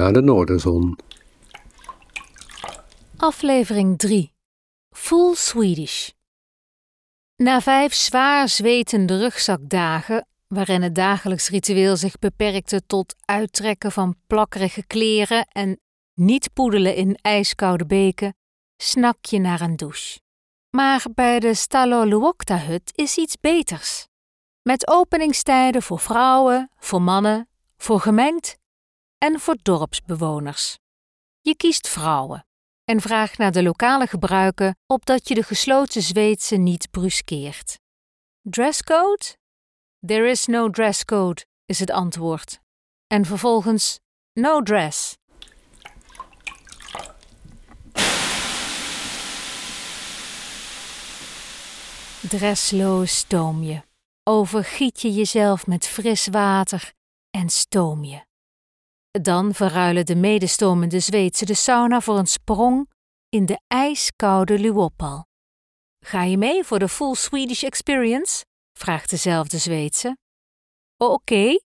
naar de Noorderzon. Aflevering 3 Full Swedish. Na vijf zwaar zwetende rugzakdagen, waarin het dagelijks ritueel zich beperkte tot uittrekken van plakkerige kleren en niet poedelen in ijskoude beken, snak je naar een douche. Maar bij de Staloluokta-hut is iets beters. Met openingstijden voor vrouwen, voor mannen, voor gemengd en voor dorpsbewoners. Je kiest vrouwen en vraagt naar de lokale gebruiken opdat je de gesloten Zweedse niet bruskeert. Dresscode? There is no dresscode, is het antwoord. En vervolgens no dress. Dressloos stoom je. Overgiet je jezelf met fris water en stoom je. Dan verruilen de medestomende Zweedse de sauna voor een sprong in de ijskoude Luoppal. Ga je mee voor de full Swedish experience? vraagt dezelfde Zweedse. Oké,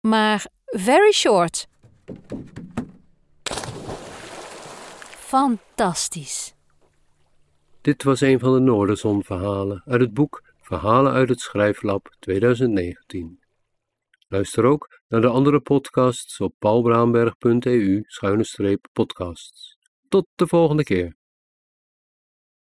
maar very short. Fantastisch. Dit was een van de Noorderzon-verhalen uit het boek Verhalen uit het Schrijflab 2019. Luister ook naar de andere podcasts op paulbraamberg.eu-podcasts. Tot de volgende keer.